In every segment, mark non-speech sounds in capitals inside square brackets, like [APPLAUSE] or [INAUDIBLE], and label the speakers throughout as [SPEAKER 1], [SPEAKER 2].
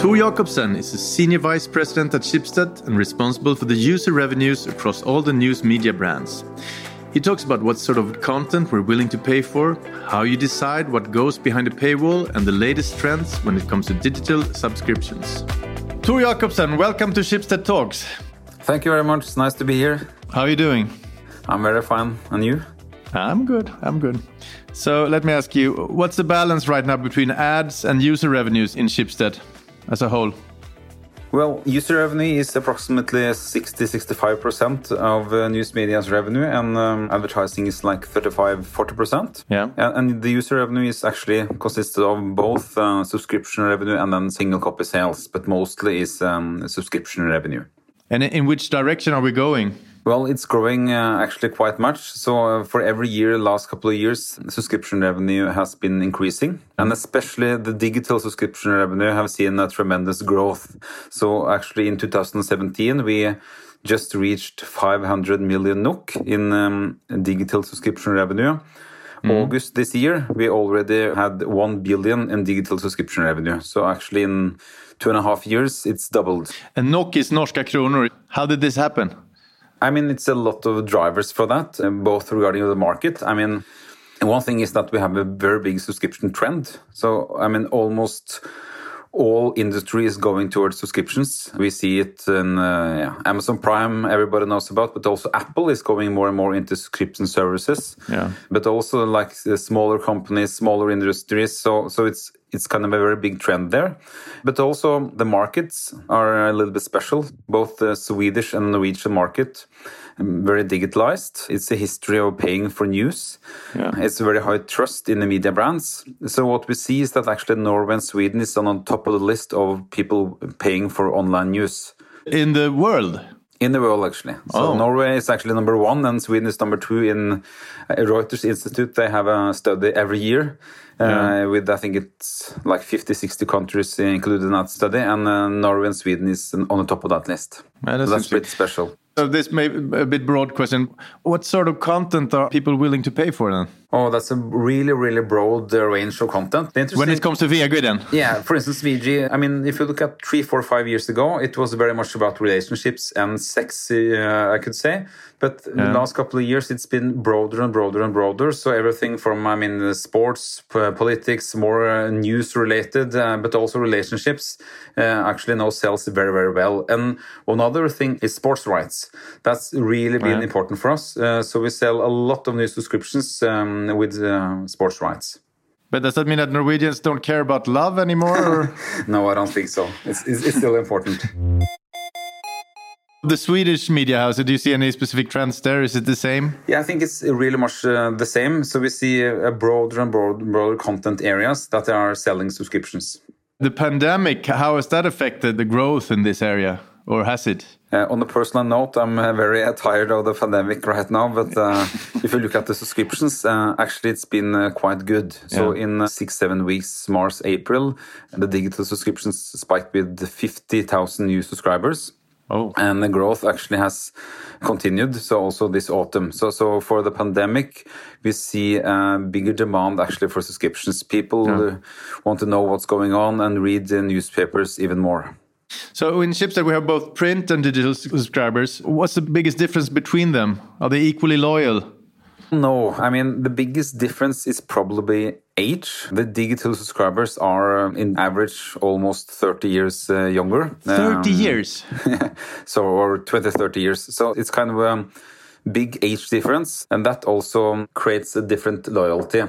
[SPEAKER 1] Tor Jakobsen is a senior vice president at Schibsted and responsible for the user revenues across all the news media brands. He talks about what sort of content we're willing to pay for, how you decide what goes behind the paywall, and the latest trends when it comes to digital subscriptions. Tor Jakobsen, welcome to Schibsted Talks.
[SPEAKER 2] Thank you very much. It's nice to be here.
[SPEAKER 1] How are you doing?
[SPEAKER 2] I'm very fine. And you?
[SPEAKER 1] I'm good. I'm good. So let me ask you, what's the balance right now between ads and user revenues in Schibsted as a whole?
[SPEAKER 2] Well, user revenue is approximately 60-65% of uh, news media's revenue, and um, advertising is like 35-40%.
[SPEAKER 1] Yeah.
[SPEAKER 2] And, and, the user revenue is actually consisted of both uh, subscription revenue and then single copy sales, but mostly is um, subscription revenue.
[SPEAKER 1] And in which direction are we going?
[SPEAKER 2] Well, it's growing uh, actually quite much. So uh, for every year, last couple of years, subscription revenue has been increasing, and especially the digital subscription revenue have seen a tremendous growth. So actually, in 2017, we just reached 500 million NOK in um, digital subscription revenue. Mm. August this year, we already had 1 billion in digital subscription revenue. So actually, in two and a half years, it's doubled.
[SPEAKER 1] And NOK is norska kronor. How did this happen?
[SPEAKER 2] I mean, it's a lot of drivers for that, uh, both regarding the market. I mean, one thing is that we have a very big subscription trend. So, I mean, almost all industry is going towards subscriptions. We see it in uh, yeah, Amazon Prime, everybody knows about, but also Apple is going more and more into subscription services.
[SPEAKER 1] Yeah.
[SPEAKER 2] But also like the smaller companies, smaller industries. So so it's it's kind of a very big trend there. But also the markets are a little bit special, both the Swedish and Norwegian market um, very digitalized. It's a history of paying for news.
[SPEAKER 1] Yeah.
[SPEAKER 2] It's very high trust in the media brands. So what we see is that actually Norway and Sweden is on top of the list of people paying for online news.
[SPEAKER 1] In the world?
[SPEAKER 2] In the world, actually. So
[SPEAKER 1] oh.
[SPEAKER 2] Norway is actually number one, and Sweden is number two. In Reuters Institute, they have a study every year yeah. uh, with I think it's like 50, 60 countries included in that study, and uh, Norway and Sweden is on the top of that list.
[SPEAKER 1] Yeah, that's,
[SPEAKER 2] so that's pretty special.
[SPEAKER 1] So this may be a bit broad question. What sort of content are people willing to pay for then?
[SPEAKER 2] Oh, that's a really, really broad uh, range of content.
[SPEAKER 1] When it comes to VG then?
[SPEAKER 2] Yeah, for instance, VG, I mean, if you look at three, four, five years ago, it was very much about relationships and sex, uh, I could say. But yeah. the last couple of years, it's been broader and broader and broader. So everything from, I mean, sports, politics, more uh, news related, uh, but also relationships uh, actually now sells very, very well. And one other thing is sports rights. That's really been yeah. important for us. Uh, so we sell a lot of new subscriptions um, with uh, sports rights.
[SPEAKER 1] But does that mean that Norwegians don't care about love anymore? [LAUGHS]
[SPEAKER 2] no, I don't think so. It's, it's, it's still important.
[SPEAKER 1] The Swedish media house, do you see any specific trends there? Is it the same?
[SPEAKER 2] Yeah, I think it's really much uh, the same. So we see a broader and broader, broader content areas that are selling subscriptions.
[SPEAKER 1] The pandemic, how has that affected the growth in this area, or has it?
[SPEAKER 2] Uh, on a personal note, I'm uh, very uh, [LAUGHS] tired of the pandemic right now. But uh, [LAUGHS] if you look at the subscriptions, uh, actually it's been uh, quite good. So yeah. in six, seven weeks, March, April, the digital subscriptions spiked with 50,000 new subscribers.
[SPEAKER 1] Oh.
[SPEAKER 2] And the growth actually has continued. So also this autumn. So so for the pandemic, we see a bigger demand actually for subscriptions. People yeah. want to know what's going on and read the newspapers even more.
[SPEAKER 1] So in Schibsted we have both print and digital subscribers. What's the biggest difference between them? Are they equally loyal?
[SPEAKER 2] No, I mean, the biggest difference is probably age. The digital subscribers are, um, in average, almost 30 years uh, younger.
[SPEAKER 1] 30 um, years? [LAUGHS]
[SPEAKER 2] so, or 20, 30 years. So it's kind of a big age difference, and that also creates a different loyalty.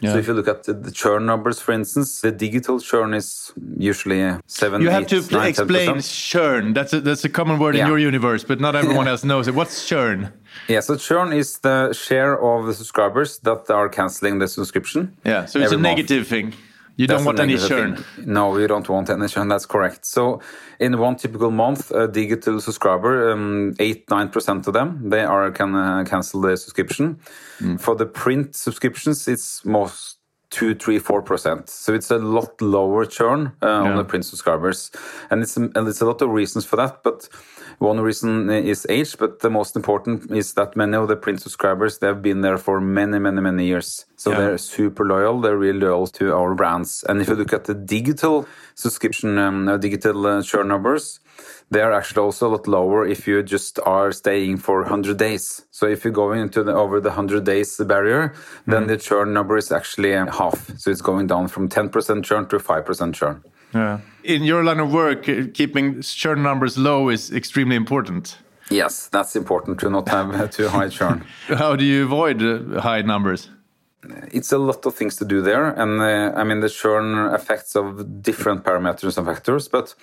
[SPEAKER 2] Yeah. So if you look at the churn numbers, for instance, the digital churn is usually seven.
[SPEAKER 1] You have eight, to nine, explain 10%. churn. That's a, that's a common word yeah. in your universe, but not everyone [LAUGHS] else knows it. What's churn?
[SPEAKER 2] Yeah, so churn is the share of the subscribers that are canceling the subscription.
[SPEAKER 1] Yeah, so it's a negative month. thing. You don't want any churn.
[SPEAKER 2] Thing. No, we don't want any churn. That's correct. So, in one typical month, a digital subscriber, um, eight nine percent of them they are can uh, cancel the subscription. Mm. For the print subscriptions, it's most two, three, four percent. So it's a lot lower churn uh, yeah. on the print subscribers, and it's and it's a lot of reasons for that. But one reason is age, but the most important is that many of the print subscribers they have been there for many, many, many years. So yeah. they're super loyal. They're really loyal to our brands. And if you look at the digital subscription, um, digital uh, churn numbers, they are actually also a lot lower if you just are staying for 100 days. So if you're going into the, over the 100 days barrier, then mm. the churn number is actually half. So it's going down from 10% churn to 5% churn.
[SPEAKER 1] Yeah. In your line of work, uh, keeping churn numbers low is extremely important.
[SPEAKER 2] Yes, that's important to not have too high churn. [LAUGHS]
[SPEAKER 1] How do you avoid uh, high numbers?
[SPEAKER 2] It's a lot of things to do there, and uh, I mean the churn effects of different parameters and factors, but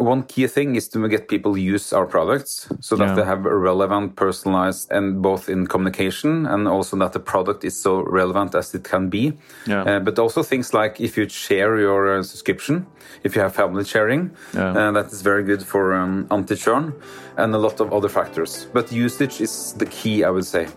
[SPEAKER 2] one key thing is to get people use our products so that yeah. they have a relevant, personalized, and both in communication and also that the product is so relevant as it can be. Yeah. Uh, but also things like if you share your uh, subscription, if you have family sharing, yeah. uh, that is very good for um, anti churn and a lot of other factors. But usage is the key, I would say.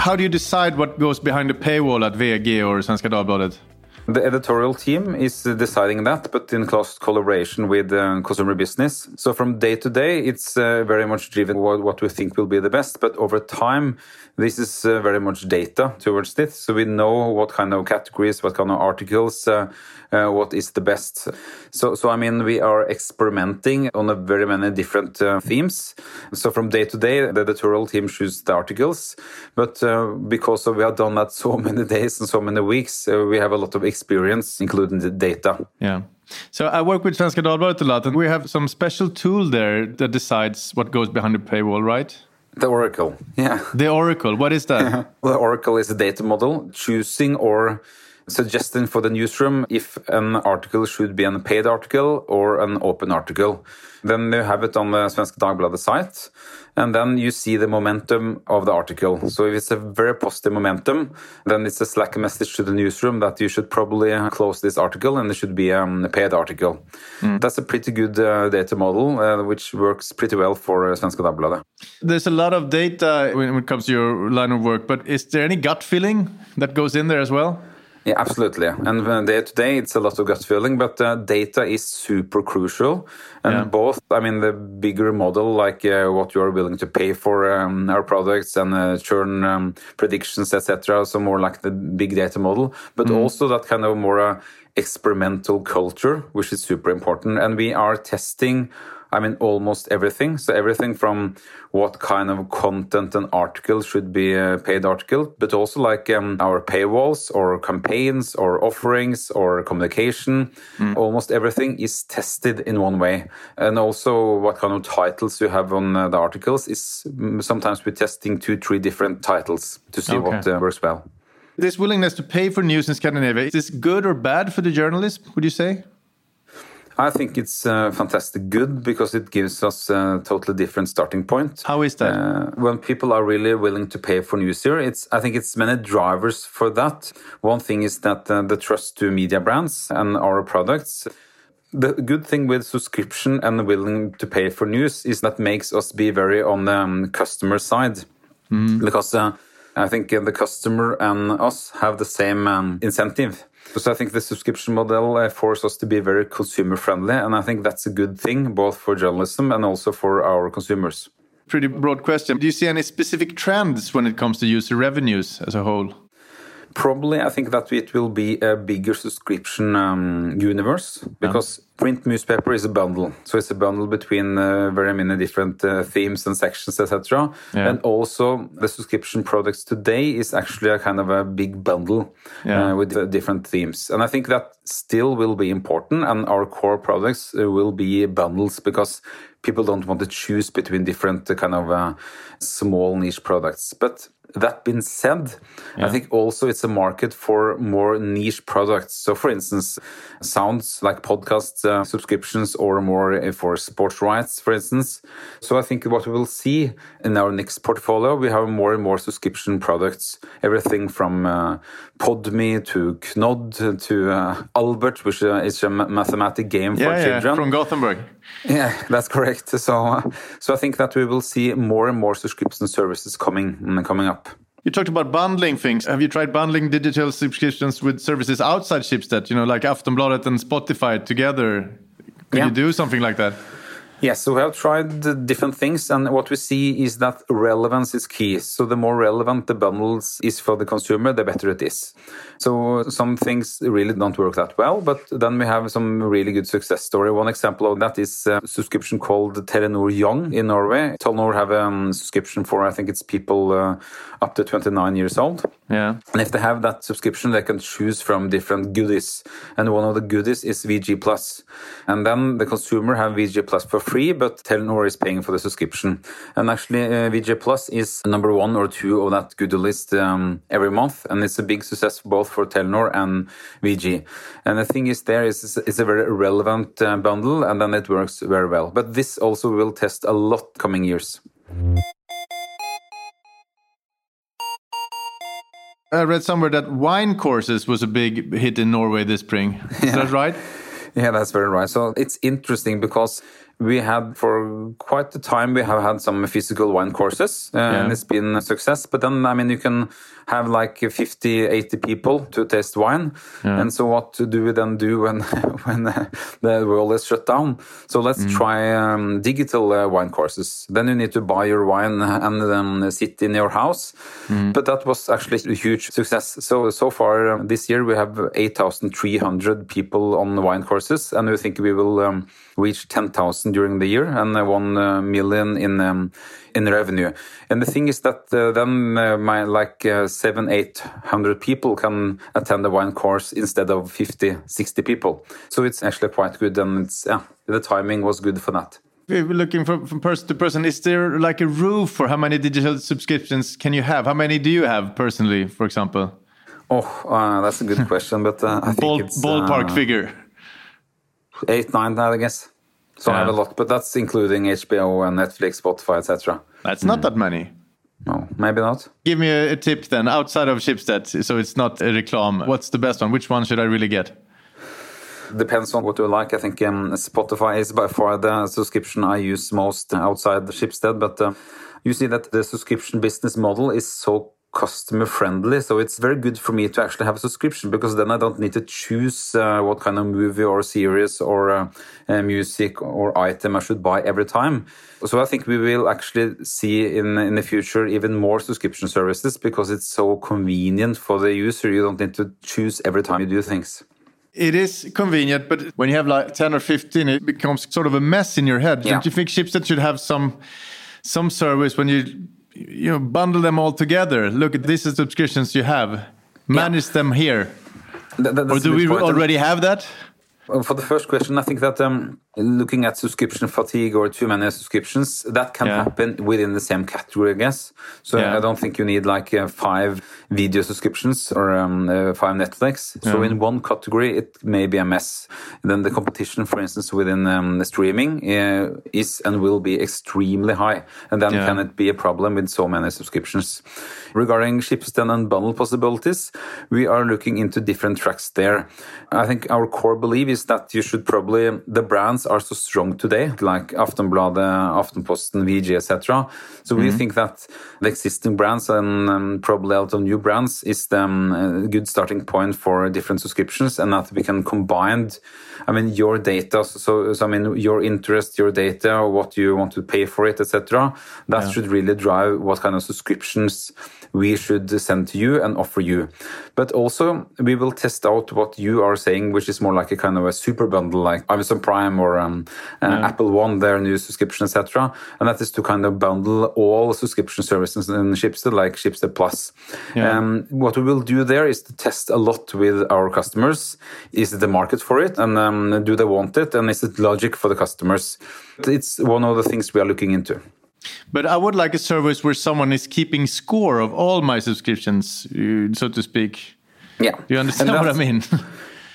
[SPEAKER 1] How do you decide what goes behind the paywall at VG or Svenska Dagbladet?
[SPEAKER 2] The editorial team is deciding that, but in close collaboration with uh, consumer business. So from day to day, it's uh, very much driven what, what we think will be the best. But over time, this is uh, very much data towards this. So we know what kind of categories, what kind of articles, uh, uh, what is the best. So, so I mean, we are experimenting on a very many different uh, themes. So from day to day, the editorial team chooses the articles, but because we have done that [LAUGHS] so many days and so many weeks, we have a lot of experience, including the data.
[SPEAKER 1] Yeah. So I work with Svenska Dagbladet a lot, and we have some special tool there that decides what goes behind the paywall, right?
[SPEAKER 2] The Oracle, yeah.
[SPEAKER 1] The Oracle, what is that? [LAUGHS]
[SPEAKER 2] the Oracle is a data model choosing or suggesting for the newsroom if an article should be a paid article or an open article. Then you have it on the Svenska Dagbladet site, and then you see the momentum of the article. So if it's a very positive momentum, then it's a Slack message to the newsroom that you should probably close this article and it should be um, a paid article. Mm. That's a pretty good uh, data model, uh, which works pretty well for uh, Svenska Dagbladet.
[SPEAKER 1] There's a lot of data when it comes to your line of work, but is there any gut feeling that goes in there as well?
[SPEAKER 2] Yeah, absolutely. And day to day, it's a lot of gut feeling, but uh, data is super crucial. And yeah. both, I mean, the bigger model, like uh, what you are willing to pay for um, our products and uh, churn um, predictions, etc. So more like the big data model, but mm. also that kind of more uh, experimental culture, which is super important. And we are testing I mean, almost everything. So everything from what kind of content an article should be a paid article, but also like um, our paywalls or campaigns or offerings or communication. Mm. Almost everything is tested in one way. And also what kind of titles you have on uh, the articles is mm, sometimes we're testing two, three different titles to see okay. what uh, works well.
[SPEAKER 1] This willingness to pay for news in Scandinavia, is this good or bad for the journalist, would you say?
[SPEAKER 2] I think it's uh, fantastic good because it gives us a totally different starting point.
[SPEAKER 1] How is that? Uh,
[SPEAKER 2] when people are really willing to pay for news here, it's I think it's many drivers for that. One thing is that uh, the trust to media brands and our products. The good thing with subscription and willing to pay for news is that makes us be very on the um, customer side mm. because uh, I think the customer and us have the same um, incentive so I think the subscription model uh, forces us to be very consumer friendly, and I think that's a good thing both for journalism and also for our consumers.
[SPEAKER 1] Pretty broad question. Do you see any specific trends when it comes to user revenues as a whole?
[SPEAKER 2] Probably, I think that it will be a bigger subscription um, universe because yeah. print newspaper is a bundle. So it's a bundle between uh, very many different uh, themes and sections, etc. Yeah. And also, the subscription products today is actually a kind of a big bundle yeah. uh, with different themes. And I think that still will be important, and our core products uh, will be bundles because people don't want to choose between different uh, kind of uh, small niche products. But that being said, yeah. I think also it's a market for more niche products. So, for instance, sounds like podcast uh, subscriptions or more uh, for sports rights, for instance. So, I think what we will see in our next portfolio, we have more and more subscription products. Everything from uh, Podme to Knod to uh, Albert, which uh, is a mathematic game
[SPEAKER 1] yeah,
[SPEAKER 2] for children.
[SPEAKER 1] From Gothenburg.
[SPEAKER 2] Yeah, that's correct. So, so I think that we will see more and more subscription services coming mm, coming up.
[SPEAKER 1] You talked about bundling things. Have you tried bundling digital subscriptions with services outside Schibsted? You know, like Aftonbladet and Spotify together. Could yeah. you do something like that?
[SPEAKER 2] Yes, so we have tried different things, and what we see is that relevance is key. So the more relevant the bundles is for the consumer, the better it is. So some things really don't work that well, but then we have some really good success story. One example of that is a subscription called Telenor Young in Norway. Telenor have a um, subscription for I think it's people uh, up to 29 years old.
[SPEAKER 1] Yeah.
[SPEAKER 2] And if they have that subscription, they can choose from different goodies, and one of the goodies is VG Plus, and then the consumer have VG Plus for free, but Telenor is paying for the subscription. And actually, uh, VG Plus is number one or two of that goodie list um, every month, and it's a big success for both for Telenor and VG. And the thing is, there is it's a very relevant uh, bundle, and then it works very well. But this also will test a lot coming years.
[SPEAKER 1] I read somewhere that wine courses was a big hit in Norway this spring. Is [LAUGHS] yeah. that right?
[SPEAKER 2] Yeah, that's very right. So it's interesting because we had for quite a time we have had some physical wine courses uh, yeah. and it's been a success but then i mean you can have like 50 80 people to taste wine yeah. and so what to do we then do when [LAUGHS] when the world is shut down so let's mm. try um, digital uh, wine courses then you need to buy your wine and then sit in your house mm. but that was actually a huge success so so far um, this year we have 8300 people on wine courses and we think we will um, reach 10,000 during the year and uh, 1 uh, million in um, in revenue. And the thing is that uh, then uh, my like uh, seven, eight hundred people can attend the wine course instead of 50, 60 people. So it's actually quite good, and it's yeah, the timing was good for that.
[SPEAKER 1] We're Looking from, from person to person, is there like a roof for how many digital subscriptions can you have? How many do you have personally, for example?
[SPEAKER 2] Oh, uh, that's a good [LAUGHS] question, but uh, I
[SPEAKER 1] Ball,
[SPEAKER 2] it's
[SPEAKER 1] ballpark figure
[SPEAKER 2] eight, nine, I guess. So yeah. I have a lot, but that's including HBO and Netflix, Spotify, etc.
[SPEAKER 1] That's not mm. that many.
[SPEAKER 2] No, maybe not.
[SPEAKER 1] Give me a, a, tip then, outside of Schibsted, so it's not a reclam. What's the best one? Which one should I really get?
[SPEAKER 2] Depends on what you like. I think um, Spotify is by far the subscription I use most outside the Schibsted, but uh, you see that the subscription business model is so customer friendly. So it's very good for me to actually have a subscription because then I don't need to choose uh, what kind of movie or series or uh, uh, music or item I should buy every time. So I think we will actually see in in the future even more subscription services because it's so convenient for the user. You don't need to choose every time you do things.
[SPEAKER 1] It is convenient, but when you have like 10 or 15, it becomes sort of a mess in your head. Yeah. Don't you think Schibsted should have some some service when you you know bundle them all together. Look at these subscriptions you have. Manage yeah. them here. Or do we already have that
[SPEAKER 2] for the first question i think that um, looking at subscription fatigue or too many subscriptions, that can yeah. happen within the same category, I guess. So yeah. I don't think you need like uh, five video subscriptions or um, uh, five Netflix. Yeah. So in one category, it may be a mess. then the competition, for instance, within um, the streaming uh, is and will be extremely high. And then can it be a problem with so many subscriptions? Regarding Schibsted and bundle possibilities, we are looking into different tracks there. I think our core belief is that you should probably, the brands are so strong today, like Aftonbladet, Aftenposten, VG, etc. So mm -hmm. we think that the existing brands and um, probably a lot of new brands is the um, good starting point for different subscriptions, and that we can combine. I mean, your data. So, so I mean, your interest, your data, what you want to pay for it, etc. That yeah. should really drive what kind of subscriptions we should send to you and offer you. But also, we will test out what you are saying, which is more like a kind of a super bundle, like Amazon Prime or um, uh, yeah. Apple One, their new subscription, etc. And that is to kind of bundle all subscription services in Schibsted, like Schibsted Plus. Yeah. Um, what we will do there is to test a lot with our customers. Is the market for it, and um, do they want it, and is it logic for the customers? It's one of the things we are looking into.
[SPEAKER 1] But I would like a service where someone is keeping score of all my subscriptions, uh, so to speak.
[SPEAKER 2] Yeah.
[SPEAKER 1] Do you understand what I mean? [LAUGHS]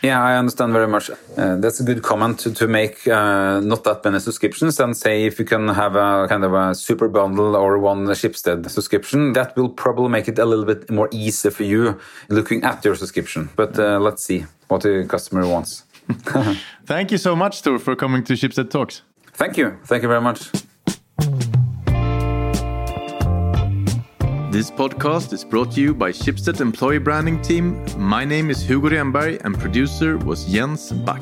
[SPEAKER 2] yeah, I understand very much. Uh, that's a good comment to, to make uh, not that many subscriptions and say if you can have a kind of a super bundle or one Schibsted subscription, that will probably make it a little bit more easy for you looking at your subscription. But uh, let's see what the customer wants. [LAUGHS]
[SPEAKER 1] Thank you so much, Tor, for coming to Schibsted Talks.
[SPEAKER 2] Thank you. Thank you very much.
[SPEAKER 1] This podcast is brought to you by Schibsted Employee Branding Team. My name is Hugo Renberg and producer was Jens Back.